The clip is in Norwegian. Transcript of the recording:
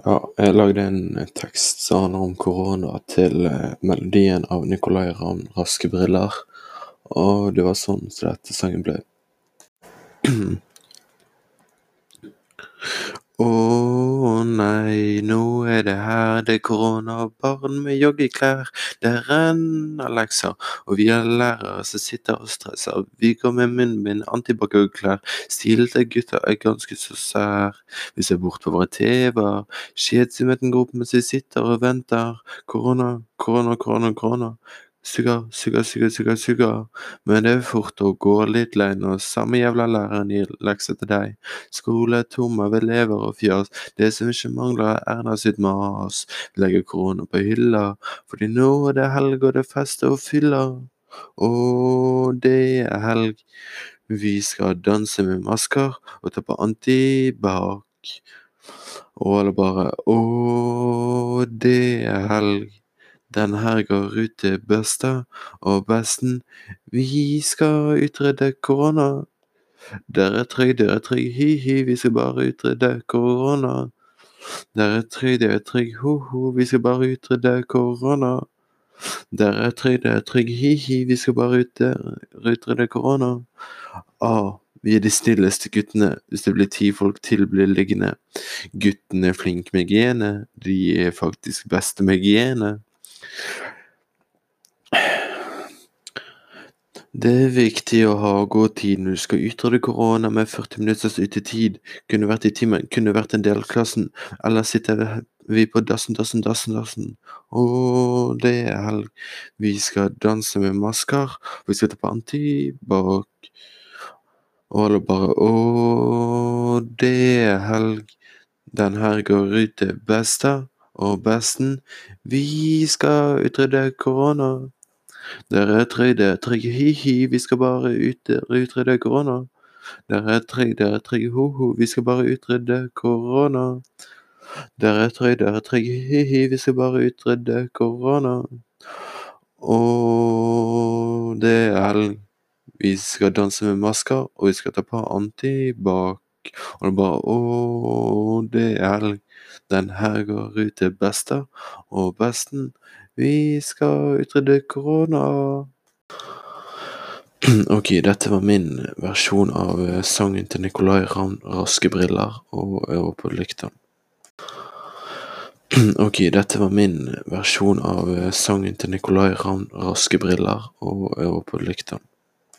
Ja, jeg lagde en tekst som handler om korona til eh, melodien av Nicolay Ramm 'Raske briller', og det var sånn som dette sangen ble. Å nei, nå er det her, det er korona-barn med joggeklær. Det renner lekser, og vi er lærere som sitter og stresser. Vi går med munnbind, antibac-klær. Stilte gutter er ganske så sær. Vi ser bort på våre TV-er, opp mens vi sitter og venter. Korona, korona, korona, korona. Suger, suga, suga, suga, suga. Men det er fort å gå litt lei når samme jævla læreren gir lekser til deg. Skole er tom av elever og fjas. Det som ikke mangler, er Erna sitt mas. Legger korona på hylla, fordi nå er det helg og det er fest og fyller. Og det er helg. Vi skal danse med masker og ta på antibac. Og alle bare Å, det er helg. Den her går ut til besta og besten. Vi skal utrydde korona. Dere er trygg, dere er trygg, hi-hi, vi skal bare utrydde korona. Dere er trygg, dere er trygg, ho-ho, vi skal bare utrydde korona. Dere er trygg, dere er trygg, hi-hi, vi skal bare utrydde korona. Ah, vi er de snilleste guttene. Hvis det blir ti folk til, blir liggende. Guttene er flinke med hygiene. De er faktisk beste med genet. Det er viktig å ha god tid når du skal utrydde korona med 40 minutters utetid. Kunne vært i timen, kunne vært en del av klassen. Eller sitter vi på dassen, dassen, dassen, dassen. Å, det er helg. Vi skal danse med masker. Vi skal ta på antibac. Og alle bare Å, det er helg. Den her går ut til besta og besten. Vi skal utrydde korona. Dere er trygge, hi-hi, vi skal bare utrydde korona. Dere er trygge, er trygge, ho-ho, vi skal bare utrydde korona. Dere er trygge, er trygge, hi-hi, vi skal bare utrydde korona. Og det er helg. Vi skal danse med masker, og vi skal ta på antibac. Og det bare Å, det er helg. Den her går ut til besta og besten. Vi skal utrydde korona. Ok, dette var min versjon av sangen til Nicolay Ravn, 'Raske briller', og 'Øver på lykta'. Ok, dette var min versjon av sangen til Nicolay Ravn, 'Raske briller', og 'Øver på den.